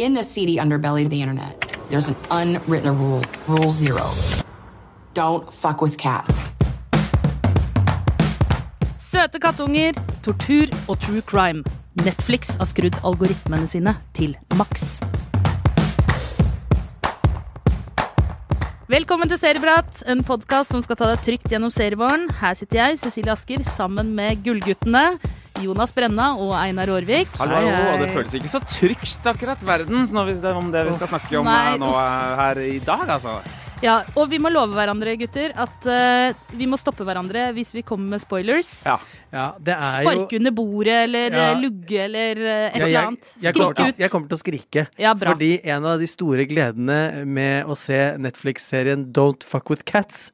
In the seedy underbelly of the internet, there's an unwritten rule. Rule zero. Don't fuck with cats. Søte kattunger, tortur og true crime. Netflix har skrudd algoritmene sine til maks. Velkommen til Serieprat, en podkast som skal ta deg trygt gjennom serievåren. Her sitter jeg, Cecilie Asker, sammen med Gullguttene. Jonas Brenna og Einar Aarvik. Hallo, hallo, og det føles ikke så trygt akkurat verden når vi, det er om det vi skal snakke om Nei, eh, nå eh, her i dag, altså. Ja, og vi må love hverandre, gutter, at uh, vi må stoppe hverandre hvis vi kommer med spoilers. Ja. Ja, det er jo Sparke under bordet eller Ja. lugge eller uh, et Ja, eller annet. jeg, kommer til, ut. jeg kommer til å skrike. Ja, bra. Fordi en av de store gledene med å se Netflix-serien Don't Fuck With Cats,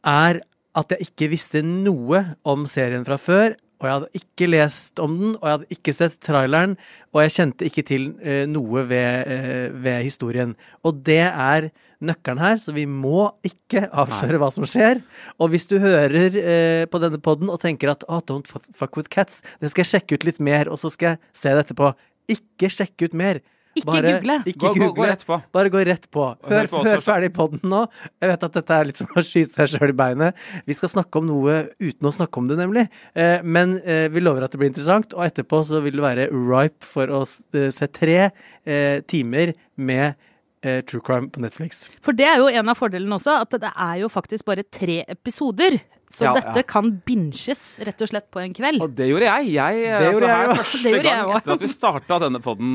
er at jeg ikke visste noe om serien fra før. Og jeg hadde ikke lest om den, og jeg hadde ikke sett traileren. Og jeg kjente ikke til eh, noe ved, eh, ved historien. Og det er nøkkelen her, så vi må ikke avsløre hva som skjer. Og hvis du hører eh, på denne poden og tenker at oh, don't fuck with cats, det skal jeg sjekke ut litt mer, og så skal jeg se det etterpå. Ikke sjekke ut mer. Ikke Bare- google. Ikke Gå, gå, gå google. rett på. Bare gå rett på. hør på oss hør ferdig podden nå. Jeg vet at dette er litt som å skyte seg sjøl i beinet. Vi skal snakke om noe uten å snakke om det, nemlig. Eh, men eh, vi lover at det blir interessant, og etterpå så vil det være ripe for å eh, se tre eh, timer med eh, true crime på Netflix. For det er jo en av fordelene også, at det er jo faktisk bare tre episoder. Så Ja, dette ja. kan binges rett og slett på en kveld. Og det gjorde jeg. jeg Det altså, gjorde jeg. Første Det gjorde jeg gang også. etter at vi starta denne poden,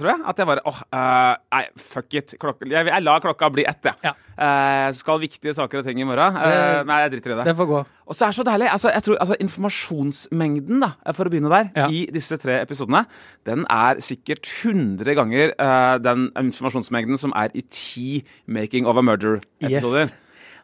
tror jeg, at jeg bare åh, eh, nei, fuck it. Klokka, jeg, jeg lar klokka bli ett, jeg. Ja. Uh, skal viktige saker og ting i morgen. Eh, Det- nei, jeg driter i det. Det får gå. Og så er det så deilig. Altså, jeg tror, altså, informasjonsmengden, da, for å begynne der, Ja. i disse tre episodene, den er sikkert 100 ganger eh, den informasjonsmengden som er i ti Making of a Murder-episoder. Yes.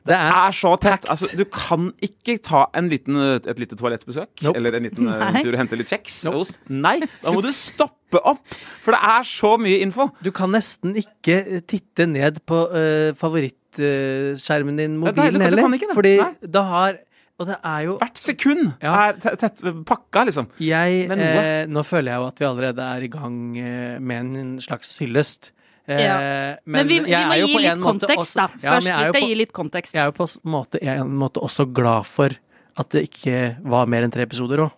Det er er så tett. Altså, du kan ikke ta en liten, et lite toalettbesøk Nope. eller en liten eh, Nei. tur og hente litt kjeks. Nope. Nei, da må du stoppe opp! For det er så mye info. Du kan nesten ikke eh, titte ned på uh, favorittskjermen din, Nei, mobilen du heller. ikke det. Fordi Nei. da har Og det er jo Hvert sekund Ja. er tett, tett pakka, liksom. Jeg, eh, nå føler jeg jo at vi allerede er i gang eh, med en slags hyllest. Eh, Ja. Men, vi, vi jeg må er jo gi på litt kontekst, også- da. Ja, Først, vi skal på- gi litt kontekst. Jeg er jo på en måte, en måte også glad for at det ikke var mer enn tre episoder òg.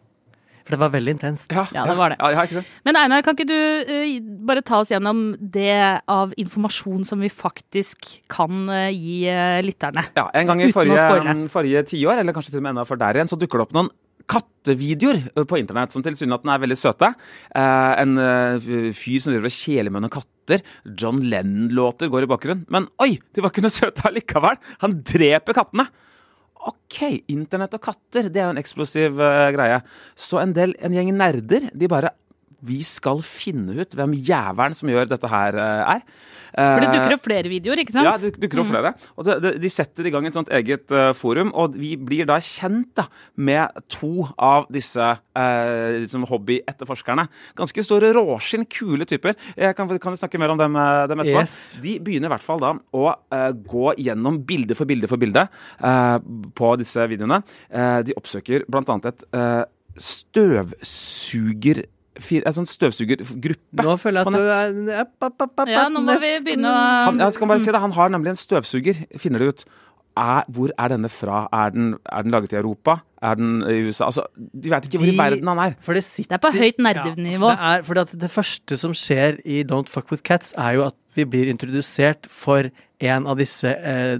For det var veldig intenst. Ja, det var det. Ja, ja, ikke det? Men Einar, kan ikke du uh, bare ta oss gjennom det av informasjon som vi faktisk kan uh, gi uh, lytterne? Ja, En gang i forrige, forrige tiår, eller kanskje til og med enda før der igjen, så dukker det opp noen kattevideoer på internett som tilsynelatende er veldig søte. Eh, en eh, fyr som driver og kjeler med noen katter. John Lennon-låter går i bakgrunnen. Men oi, de var ikke noe søte allikevel! Han dreper kattene! OK, internett og katter, det er jo en eksplosiv eh, greie. Så en del, en gjeng nerder, de bare Vi skal finne ut hvem jævelen som gjør dette her, eh, er. For det Eh, dukker opp flere videoer, ikke sant? ja, det dukker opp flere. Og det, de setter i gang et sånt eget eh, forum, og vi blir da kjent da, med to av disse eh, liksom hobbyetterforskerne. Ganske store råskinn, kule typer. Jeg kan, kan vi snakke mer om dem, dem etterpå? Yes. De begynner i hvert fall da å eh, gå gjennom bilde for bilde for bilde eh, på disse videoene. De oppsøker annet et uh, støvsuger... fir- En sånn støvsugergruppe Nå føler jeg at du er pa, pa, app, Ja, nå må vi begynne å Han, jeg skal bare si det, han har nemlig en støvsuger, finner det ut. Er, hvor er denne fra? Er den, er den laget i Europa? Er den i USA? Altså, De vet ikke hvor i verden han er. For det sitter Det er på høyt nerdenivå. Ja, det, fordi at det første som skjer i Don't Fuck With Cats, er jo at vi blir introdusert for en av disse eh,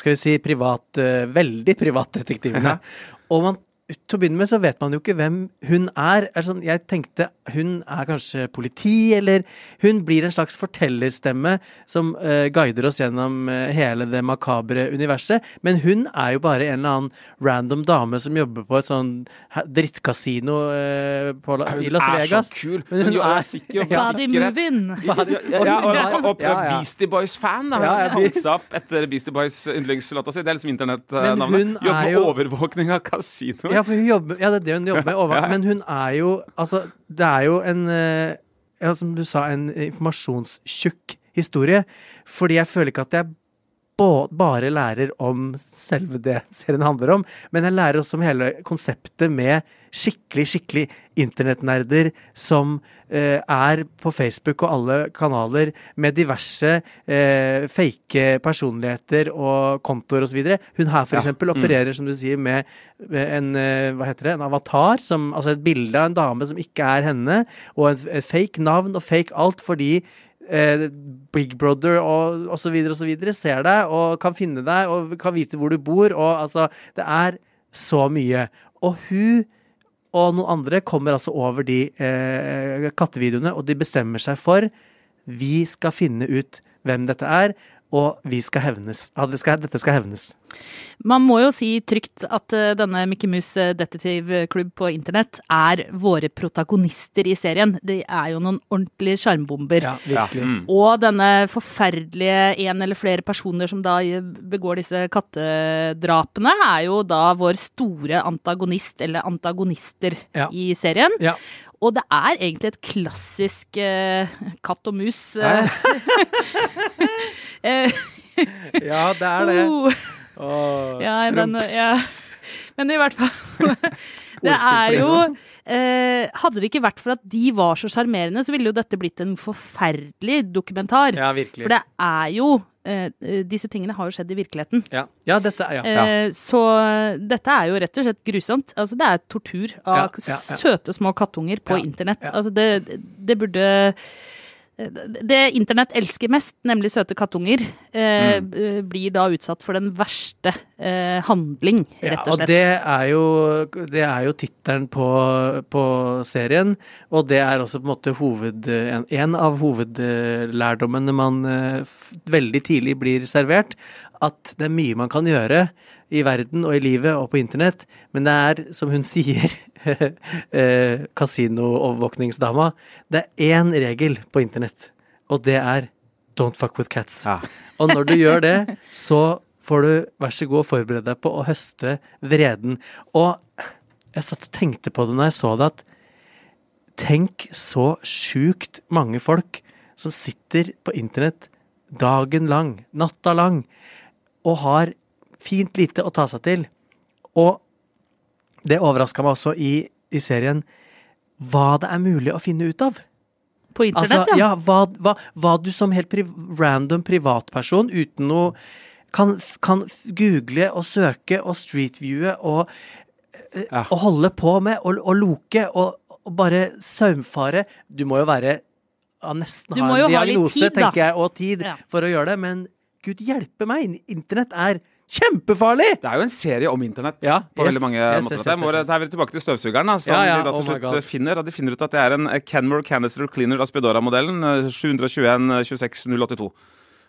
skal vi si privat, eh, veldig privatdetektivene. Og man, til å begynne med så vet man jo ikke hvem hun er. er sånn, jeg tenkte hun er kanskje politi, eller hun blir en slags fortellerstemme som uh, guider oss gjennom uh, hele det makabre universet. Men hun er jo bare en eller annen random dame som jobber på et sånn drittkasino uh, på, La- i Las er Vegas. så kul. Men hun hun er- sikker jo på Ja. Body sikkerhet. moving. Ja, ja, og, og, og Ja, ja. Beastie Boys-fan. da. Ja, ja. hansa opp etter Beastie Boys yndlingslåta si. Det er liksom internettnavnet. hun Jobber er med jo- overvåkning av kasinoer. Ja, for hun jobber, ja, det er det hun jobber med. Over, Ja, ja. Men hun er jo Altså, det er jo en eh, ja, Som du sa, en informasjonstjukk historie. Fordi jeg føler ikke at jeg bare lærer om selve det serien handler om, men jeg lærer også om hele konseptet med skikkelig, skikkelig internettnerder som eh, er på Facebook og alle kanaler med diverse eh, fake personligheter og kontoer osv. Hun her for Ja. eksempel opererer, som du sier, med med en, eh, hva heter det, en avatar, som, altså et bilde av en dame som ikke er henne, og en, et fake navn og fake alt, fordi eh, Big Brother og, osv. videre ser deg og kan finne deg og kan vite hvor du bor, og altså Det er så mye. Og hun og noen andre kommer altså over de eh, kattevideoene, og de bestemmer seg for vi skal finne ut hvem dette er, og vi skal hevnes. Ja, det skal, dette skal hevnes. Man må jo si trygt at eh, denne Mickey Mouse eh, detektivklubb på internett er våre protagonister i serien. De er jo noen ordentlige sjarmbomber. Ja, virkelig. Mm. Og denne forferdelige en eller flere personer som da begår disse kattedrapene, er jo da vår store antagonist, eller antagonister, Ja. i serien. Ja. Og det er egentlig et klassisk eh, katt og mus. Ja. eh, ja, det er det. oh. Ja, men, ja. Men i hvert fall Det er jo eh, Hadde det ikke vært for at de var så sjarmerende, så ville jo dette blitt en forferdelig dokumentar. Ja, virkelig. For det er jo eh, Disse tingene har jo skjedd i virkeligheten. Ja, ja dette er ja. Eh, Så dette er jo rett og slett grusomt. Altså, det er tortur av Ja, søte små kattunger på internett. Altså, det, det burde det internett elsker mest, nemlig søte kattunger, eh, Mm. eh, blir da utsatt for den verste eh, handling, rett og og slett. det er jo, det er jo tittelen på, på serien, og det er også på en måte hoved, en, en av hovedlærdommene man eh, veldig tidlig blir servert, at det er mye man kan gjøre i verden og i livet og på internett, men det er, som hun sier, eh, kasinoovervåkningsdama, det er én regel på internett, og det er don't fuck with cats. Ja. Og når du gjør det, så får du vær så god forberede deg på å høste vreden. Og jeg satt og tenkte på det når jeg så det, at tenk så sjukt mange folk som sitter på internett dagen lang, natta lang, og har fint lite å ta seg til. Og det overraska meg også i, i serien hva det er mulig å finne ut av. På internett, Altså, ja. ja, hva, hva, hva du som helt pri random privatperson uten noe kan, kan google og søke og streetviewe og, eh, Ja. og holde på med og, og loke og, og bare saumfare. Du må jo være ja, nesten Du ha en jo ha litt diagnose, tid, tenker jeg, og tid Ja. for å gjøre det, men gud hjelpe meg, internett er kjempefarlig! Det er jo en serie om internett Ja, på yes, veldig mange yes, måter. yes, yes, yes. Da er vi tilbake til støvsugeren, da, som Ja, ja, de da oh til oh slutt finner. Og de finner ut at det er en eh, Kenmore Canister Cleaner Aspidora-modellen. eh, 721 26 082.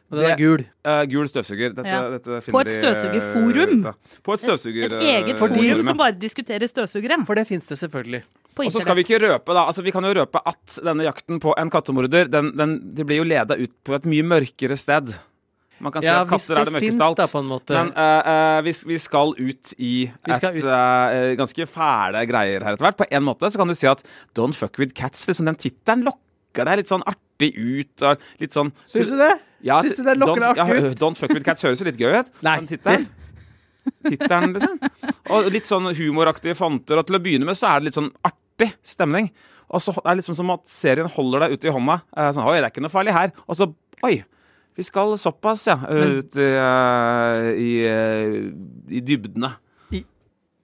Og den er gul. Uh, gul støvsuger. Dette, Ja. dette finner På et eh, støvsugerforum. På et støvsuger... Et eget eh, forum som bare diskuterer støvsugere. For det fins det selvfølgelig. Og så skal vi ikke røpe, da. Altså, vi kan jo røpe at denne jakten på en kattemorder, den, den, de blir jo leda ut på et mye mørkere sted. Man kan si Ja, at katter er det mørkeste alt. da. Men uh, uh, vi, vi skal ut i skal et ut- Uh, ganske fæle greier her etter hvert. På en måte så kan du si at Don't fuck with cats, liksom den tittelen lokker deg litt sånn artig ut. Litt sånn Syns du det? Ja, Syns du det lokker deg artig ja, ut? Don't fuck with cats høres jo litt gøy ut. Nei. Den tittelen. Tittelen, liksom. Og litt sånn humoraktige fonter. Og til å begynne med så er det litt sånn artig stemning. Og så er det liksom som at serien holder deg ute i hånda. Sånn, Oi, det er ikke noe farlig her. Og så Oi. Vi skal såpass, ja. Ut i, uh, i, dybdene. i.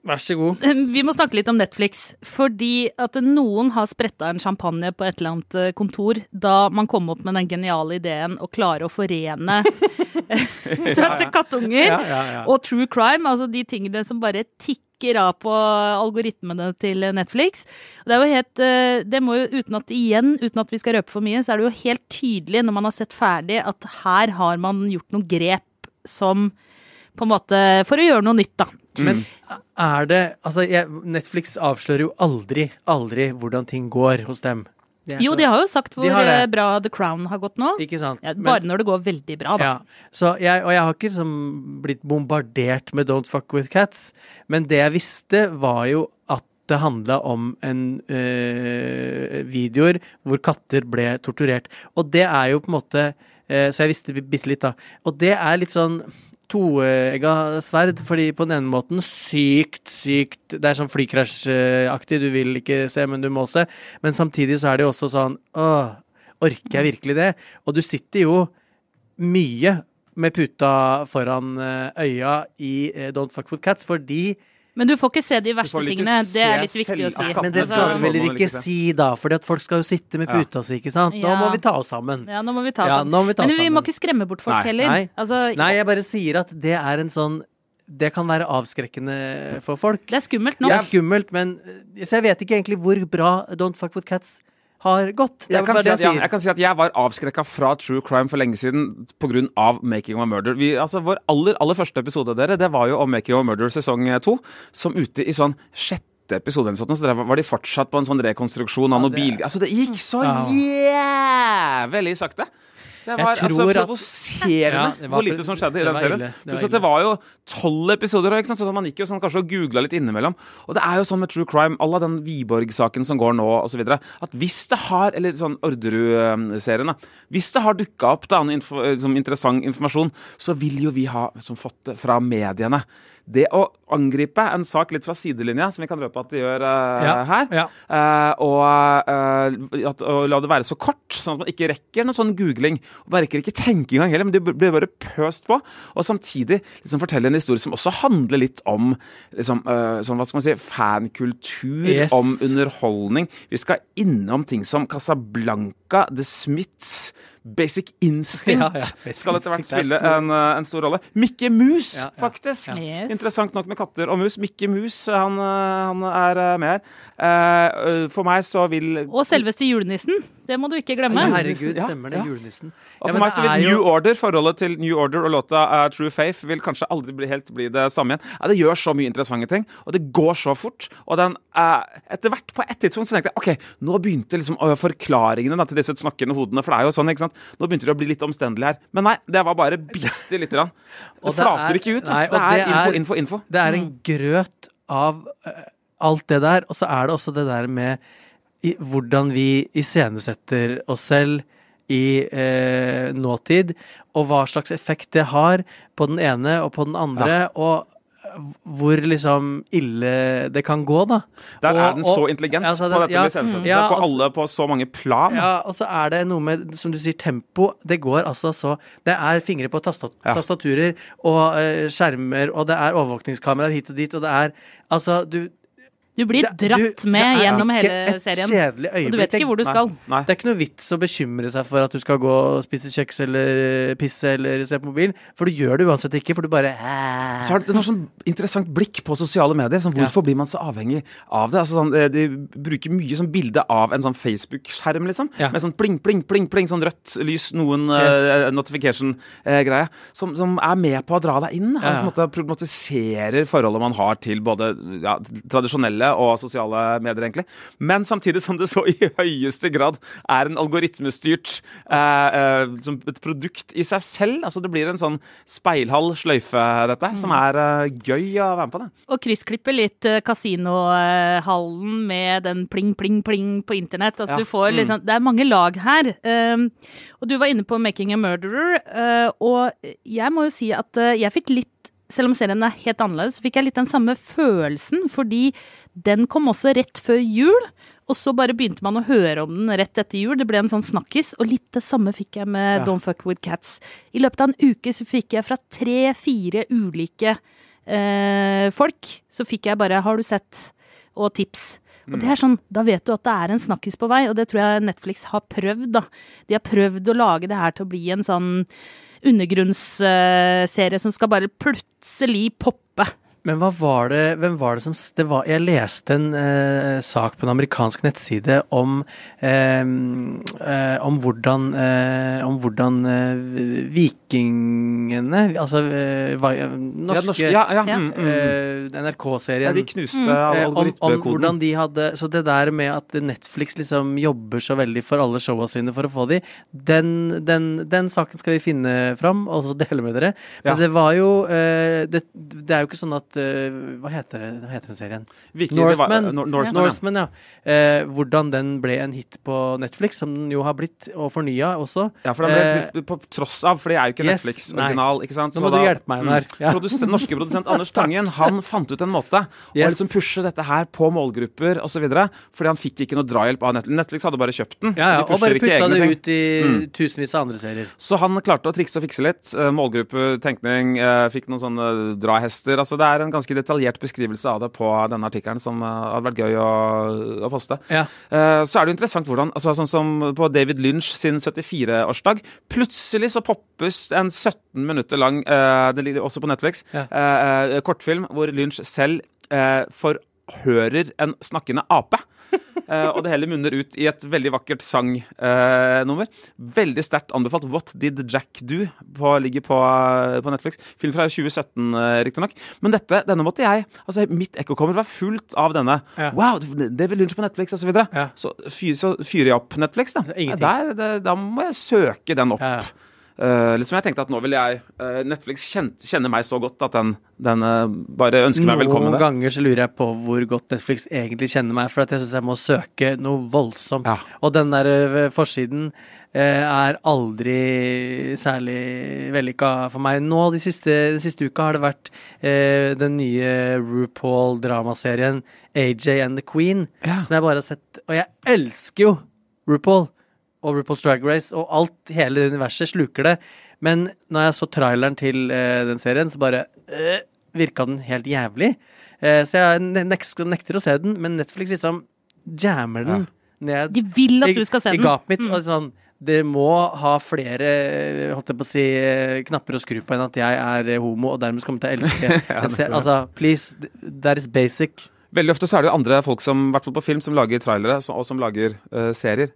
Vær så god. Vi må snakke litt om Netflix. Fordi at noen har spretta en champagne på et eller annet eh, kontor da man kom opp med den geniale ideen å klare å forene søte kattunger Ja, ja, ja. og true crime. Altså de tingene som bare tikker av på algoritmene til Netflix. Det er jo helt eh, Det må jo, uten at igjen, uten at vi skal røpe for mye, så er det jo helt tydelig når man har sett ferdig at her har man gjort noen grep som på en måte For å gjøre noe nytt, da. Men er det Altså, jeg, Netflix avslører jo aldri, aldri hvordan ting går hos dem. Jo, så- de har jo sagt hvor De eh, bra The Crown har gått nå. Ikke sant? Ja, Men- bare når det går veldig bra, da. Ja, så jeg, og jeg har ikke liksom blitt bombardert med Don't fuck with cats, men det jeg visste, var jo at det handla om en øh, videoer hvor katter ble torturert. Og det er jo på en måte øh, så jeg visste bi- bitte litt, da. Og det er litt sånn toegga sverd, fordi på den ene måten sykt, sykt Det er sånn flykrasjaktig, du vil ikke se, men du må se. Men samtidig så er det jo også sånn Åh, orker jeg virkelig det? Og du sitter jo mye med puta foran eh, øya i eh, Don't Fuck With Cats, fordi Men du får ikke se de verste tingene. Det er litt viktig å si. Men det skal vi vel ikke ikke si, da, For folk skal jo sitte med puta si, ikke sant? Nå må vi ta oss sammen. Ja, nå må vi ta oss sammen. må vi ta Men vi må ikke skremme bort folk heller. Nei. Altså, Nei, jeg bare sier at det er en sånn Det kan være avskrekkende for folk. det er skummelt nå. Det er skummelt, men Så jeg vet ikke egentlig hvor bra Don't Fuck With Cats har gått. Jeg kan, si at, ja, jeg kan si at jeg var avskrekka fra true crime for lenge siden pga. Making of a Murder. Vi, altså, vår aller, aller første episode dere, det var jo om Making of a Murder sesong eh, to. Som ute i sånn sjette episode eller sånt, så der var de fortsatt på en sånn rekonstruksjon av Ja, noe bil... Altså, det gikk så jævlig sakte. Det var altså provoserende at- Ja, hvor lite som skjedde i den serien. det var det var jo tolv episoder, ikke sant? så man gikk jo sånn kanskje og googla litt innimellom. Og det er jo sånn med true crime, à la den Wiborg-saken som går nå, osv., at hvis det har Eller sånn Orderud-serien, da. Hvis det har dukka opp da, noe info, liksom interessant informasjon, så vil jo vi ha som fått det fra mediene. Det å angripe en sak litt fra sidelinja, som vi kan røpe at de gjør uh, Ja, her, ja. Uh, og, uh, at, og la det være så kort, sånn at man ikke rekker noe sånn googling. Og man rekker ikke tenke engang heller, men det blir bare pøst på. Og samtidig liksom fortelle en historie som også handler litt om liksom, sånn, hva skal man si, fankultur, Yes. om underholdning. Vi skal innom ting som Casablanca, The Smiths, Basic Instinct Ja, ja, Basic skal etter hvert er spille en, eh, en stor rolle. Mikke Mus, Ja, ja, faktisk. ja. Yes. Interessant nok med katter og mus. Mikke Mus, han, eh, han er eh, med her. Eh, For meg så vil Og selveste julenissen. Det må du ikke glemme. Ja, herregud, stemmer det. ja. Julenissen. Og Ja, for men meg så vil New jo- Order, forholdet til New Order og låta uh, True Faith vil kanskje aldri bli helt bli det samme igjen. Ja, det gjør så mye interessante ting, og det går så fort. Og den uh, Etter hvert, på et tidspunkt, så tenkte jeg OK, nå begynte liksom uh, forklaringene da, til disse snakkende hodene, for det er jo sånn, ikke sant. Nå begynte det å bli litt omstendelig her. Men nei, det var bare bitte lite grann. Det det flater er- ikke ut. nei, det er det info, er- info, info. Det er en grøt av eh, alt det der, og så er det også det der med i, hvordan vi iscenesetter oss selv i eh, nåtid, og hva slags effekt det har på den ene og på den andre, og eh, hvor liksom ille det kan gå, da. Der Og- er den så og- intelligent altså, på dette ja, med iscenesettelse. ja, på alle på så mange plan. Ja, og så er det noe med, som du sier, tempo. Det går altså så Det er fingre på tastat Ja. tastaturer og uh, skjermer, og det er overvåkningskameraer hit og dit, og det er Altså, du Du blir det- dratt du- med det er gjennom ikke hele et serien. Øyeblikk, Og du vet ikke hvor du skal. Nei. Det er ikke noe vits å bekymre seg for at du skal gå og spise kjeks eller pisse eller se på mobil, for du gjør det uansett ikke, for du bare Så har det- noe sånn interessant blikk på sosiale medier. Sånn, hvorfor blir man så avhengig av det? Altså, sånn, eh, de bruker mye sånn bilde av en sånn Facebook-skjerm, liksom. Ja. Med sånn pling, pling, pling, pling, sånn rødt lys, noen Yes. uh, notification-greie. som, som er med på å dra deg inn. Ja, Altså, på en måte problematiserer forholdet man har til både ja, tradisjonelle og sosiale medier, egentlig. Men samtidig som det så i høyeste grad er en algoritmestyrt eh, eh, som et produkt i seg selv. Altså Det blir en sånn speilhall sløyfe, dette, Mm. som er eh, gøy å være med på. det. Og kryssklippe litt eh, kasinohallen med den pling, pling, pling på internett. Altså, Ja. du får liksom, Det er mange lag her. Um, og du var inne på 'Making a Murderer', uh, og jeg må jo si at uh, jeg fikk litt selv om serien er helt annerledes, fikk jeg litt den samme følelsen, fordi den kom også rett før jul. Og så bare begynte man å høre om den rett etter jul. Det ble en sånn snakkis. Og litt det samme fikk jeg med Ja. Don't Fuck With Cats. I løpet av en uke så fikk jeg fra tre-fire ulike eh, folk, så fikk jeg bare 'har du sett?' og tips. Og det er sånn, Da vet du at det er en snakkis på vei, og det tror jeg Netflix har prøvd. da. De har prøvd å lage det her til å bli en sånn undergrunnsserie som skal bare plutselig poppe. Men hva var det, hvem var det som det var, Jeg leste en eh, sak på en amerikansk nettside om eh, eh, om hvordan, eh, om hvordan eh, vikingene Altså eh, norske ja, ja, Ja. mm, mm. eh, NRK-serien. de knuste mm. om, om hvordan de hadde Så det der med at Netflix liksom jobber så veldig for alle showa sine for å få de, den, den, den saken skal vi finne fram og så dele med dere. Men Ja. det var jo eh, det, det er jo ikke sånn at eh, Hva heter, det, heter den serien? Det var- Norseman. Nor- Norseman, ja. Norseman, ja. Uh, hvordan den ble en hit på Netflix, som den jo har blitt, og fornya også. Ja, for den ble Eh, på tross av, for det er jo ikke yes, Netflix-original. ikke sant? Nå må må du hjelpe meg der. Ja. Produsent, norske produsent Anders Tangen han fant ut en måte å liksom pushe dette her på målgrupper osv. Fordi han fikk ikke noe drahjelp av Netflix. Netflix hadde bare kjøpt den. Ja, ja, De og bare putta det ting. ut i Mm. tusenvis av andre serier. Så han klarte å trikse og fikse litt. Målgruppetenkning Målgruppe, tenkning, eh, fikk noen sånne drahester. Altså Det er en ganske detaljert beskrivelse av det på denne artikkelen som eh, hadde vært gøy å, å poste. Ja. Eh, Så er det jo interessant hvordan altså Sånn som på David Lynch sin 74-årsdag. Plutselig så poppes en 17 minutter lang, eh, det ligger også på Netflix, Ja. kortfilm hvor Lynch selv eh, forhører en snakkende ape. Eh, og det hele munner ut i et veldig vakkert sangnummer. veldig sterkt anbefalt. What Did Jack Do? På, ligger på, på Netflix. Film fra 2017, uh, riktignok. Men dette, denne måtte jeg Altså, mitt ekkokammer var fullt av denne. Ja. Wow, vel lunsj på Netflix, osv. Så, Ja. så, fyr, så fyrer jeg opp Netflix, da. Der, det, da må jeg søke den opp. Ja, Eh, liksom jeg tenkte at nå vil jeg uh, Netflix kjent, kjenner meg så godt at den, den uh, bare ønsker meg velkommen. Noen ganger så lurer jeg på hvor godt Netflix egentlig kjenner meg, for jeg syns jeg må søke noe voldsomt. Ja. Og den der forsiden er aldri særlig vellykka for meg. Nå de siste, den siste uka har det vært den nye RuPaul-dramaserien AJ and the Queen, Ja. som jeg bare har sett. Og jeg elsker jo RuPaul og RuPaul's Drag Race, og alt, hele det universet sluker det. Men når jeg så traileren til uh, den serien, så bare uh, virka den helt jævlig. Uh, så jeg nek nekter, å se den, men Netflix liksom jammer den ned De vil at du skal se i den. i gapet mitt. Og sånn, det må ha flere holdt jeg på å si, eh, knapper å skru på enn at jeg er eh, homo og dermed kommer til å elske. Altså, please, that is basic. Veldig ofte så er det jo andre folk som, i hvert fall på film, som lager trailere og som lager uh, serier.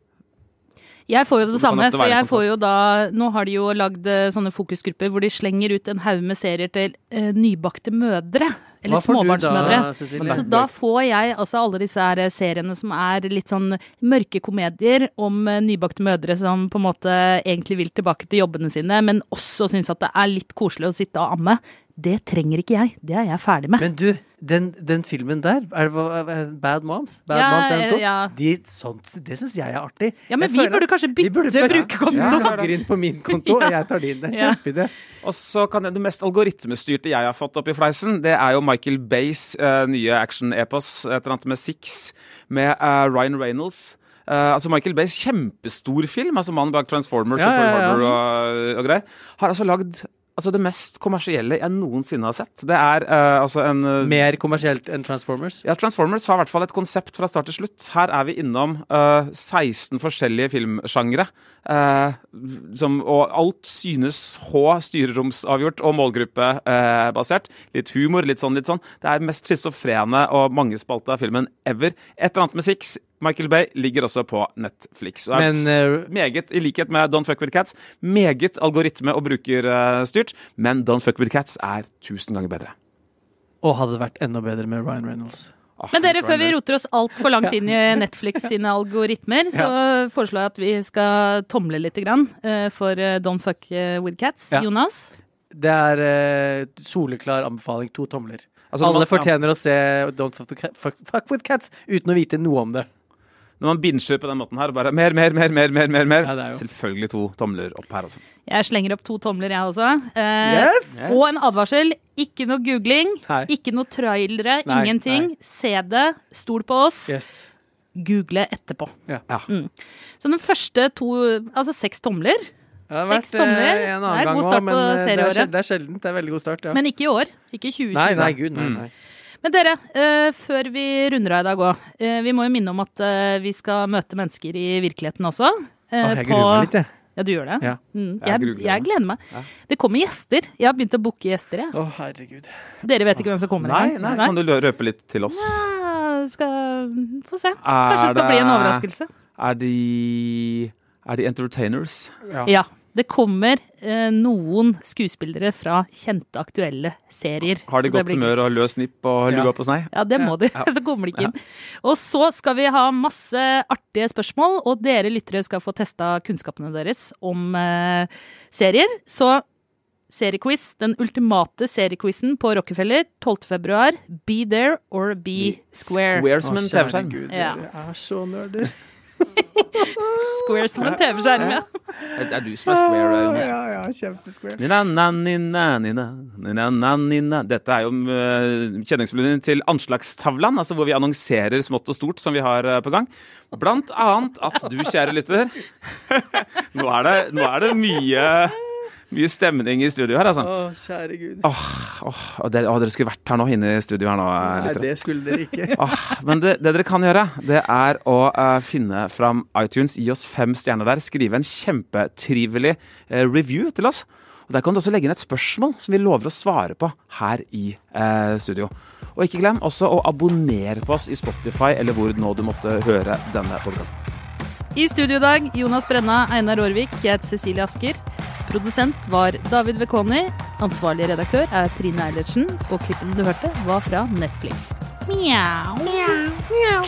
Jeg får jo det det samme, for jeg får jo da Nå har de jo lagd eh, sånne fokusgrupper hvor de slenger ut en haug med serier til eh, nybakte mødre. Eller småbarnsmødre. da, Så da får jeg altså alle disse her seriene som er litt sånn mørke komedier om eh, nybakte mødre som på en måte egentlig vil tilbake til jobbene sine, men også syns at det er litt koselig å sitte og amme. Det trenger ikke jeg. Det er jeg ferdig med. Men du, den, den filmen der, er det Bad Moms? Bad Ja, Moms 1 og 2? ja. De, sånt, det syns jeg er artig. Ja, men Jeg vi føler- burde kanskje bytte burde brukerkonto. Ja, logger inn på min konto, og jeg tar din. Det er Ja. kjempeidé. Og så kan jeg, Det mest algoritmestyrte jeg har fått opp i fleisen, det er jo Michael Bays uh, nye action-epos, et eller annet med Six, med uh, Ryan Reynolds. Uh, altså Michael Bays kjempestor film, altså mannen bak Transformers Ja, og ja, ja. Harbor og, og greier, har altså lagd altså det mest kommersielle jeg noensinne har sett. Det er uh, altså en uh, Mer kommersielt enn Transformers? ja, Transformers har i hvert fall et konsept fra start til slutt. Her er vi innom uh, 16 forskjellige filmsjangre. eh, og alt synes H styreromsavgjort og målgruppebasert. litt humor, litt sånn, litt sånn. Det er mest schizofrene og mangespalta filmen ever. Et eller annet med Six. Michael Bay ligger også på Netflix. Og er Men, eh, meget, i likhet med Don't Fuck With Cats, meget algoritme- og brukerstyrt. Men Don't Fuck With Cats er tusen ganger bedre. Og hadde vært enda bedre med Ryan Reynolds. Ah, Men dere, før vi roter oss altfor langt inn i Netflix sine algoritmer, så foreslår jeg at vi skal tomle litt grann, eh, for eh, Don't Fuck With Cats. Ja. Jonas? Det er soleklar anbefaling. To tomler. Altså, Alle man- fortjener å se Don't fuck, fuck, fuck with Cats uten å vite noe om det. Når man binger på den måten her, bare mer, mer, mer, mer, mer, mer, mer. Ja, Selvfølgelig to tomler opp her, altså. Jeg slenger opp to tomler, jeg også. Eh, Yes! Og en advarsel. Ikke noe googling. Hei. Ikke noe trailere. Nei, ingenting. nei. Se det. Stol på oss. Yes. Google etterpå. Ja. Ja. Mm. Så den første to Altså seks tomler. Det har Seks vært, eh, tomler. En Det er annen gang god start også, men på eh, det er, serieåret. det er sjeldent. Det er veldig god start, ja. Men ikke i år. Ikke 2020. nei, nei, gud, nei. Mm. nei. Men dere, eh, før vi runder av i dag òg. vi må jo minne om at eh, vi skal møte mennesker i virkeligheten også. eh, Åh, jeg gruer meg litt, jeg. Ja, du gjør det? Ja. Mm. Jeg Jeg, gleder meg. Ja. Det kommer gjester. Jeg har begynt å booke gjester. Jeg. Å, herregud. Dere vet ikke hvem som kommer Nei, nei, nei, kan du røpe litt til oss? Ja, skal Få se. Er Kanskje det skal bli en overraskelse. Er de Er de entertainers? Ja. Det kommer eh, noen skuespillere fra kjente, aktuelle serier. Har de det godt blir- humør og løs nipp og Ja. lua på snei? Ja, det må de. Ja. Så kommer de ikke inn. Og så skal vi ha masse artige spørsmål, og dere lyttere skal få testa kunnskapene deres om eh, serier. Så seriequiz. Den ultimate seriequizen på Rockefeller 12. februar. Be there or be square. Square som kjære TV-skjerm. Ja. Dere er så nerder. Square som en TV-skjerm, ja. Det er du som er square, Jonas. Ja, ja, kjempesquare. Nina, na, nina, nina. Dette er jo uh, kjenningsmelodien til Anslagstavlan, altså hvor vi annonserer smått og stort som vi har eh, på gang. Blant annet at du, kjære lytter Nå er det, nå er det mye, mye stemning i studio her, altså. Å, kjære Gud. Åh, åh, og dere, åh, dere skulle vært her nå, inne i studio her nå. Nei, litt. det skulle dere ikke. Åh, men det, det dere kan gjøre, det er å uh, finne fram iTunes, gi oss fem stjerner der, skrive en kjempetrivelig uh, review til oss. Og Der kan du også legge inn et spørsmål som vi lover å svare på her i eh, studio. Og ikke glem også å abonnere på oss i Spotify eller hvor nå du måtte høre denne podkasten. I studio i dag Jonas Brenna, Einar Aarvik, jeg heter Cecilie Asker. Produsent var David Vekoni. Ansvarlig redaktør er Trine Eilertsen. Og klippen du hørte, var fra Netflix. Mjau.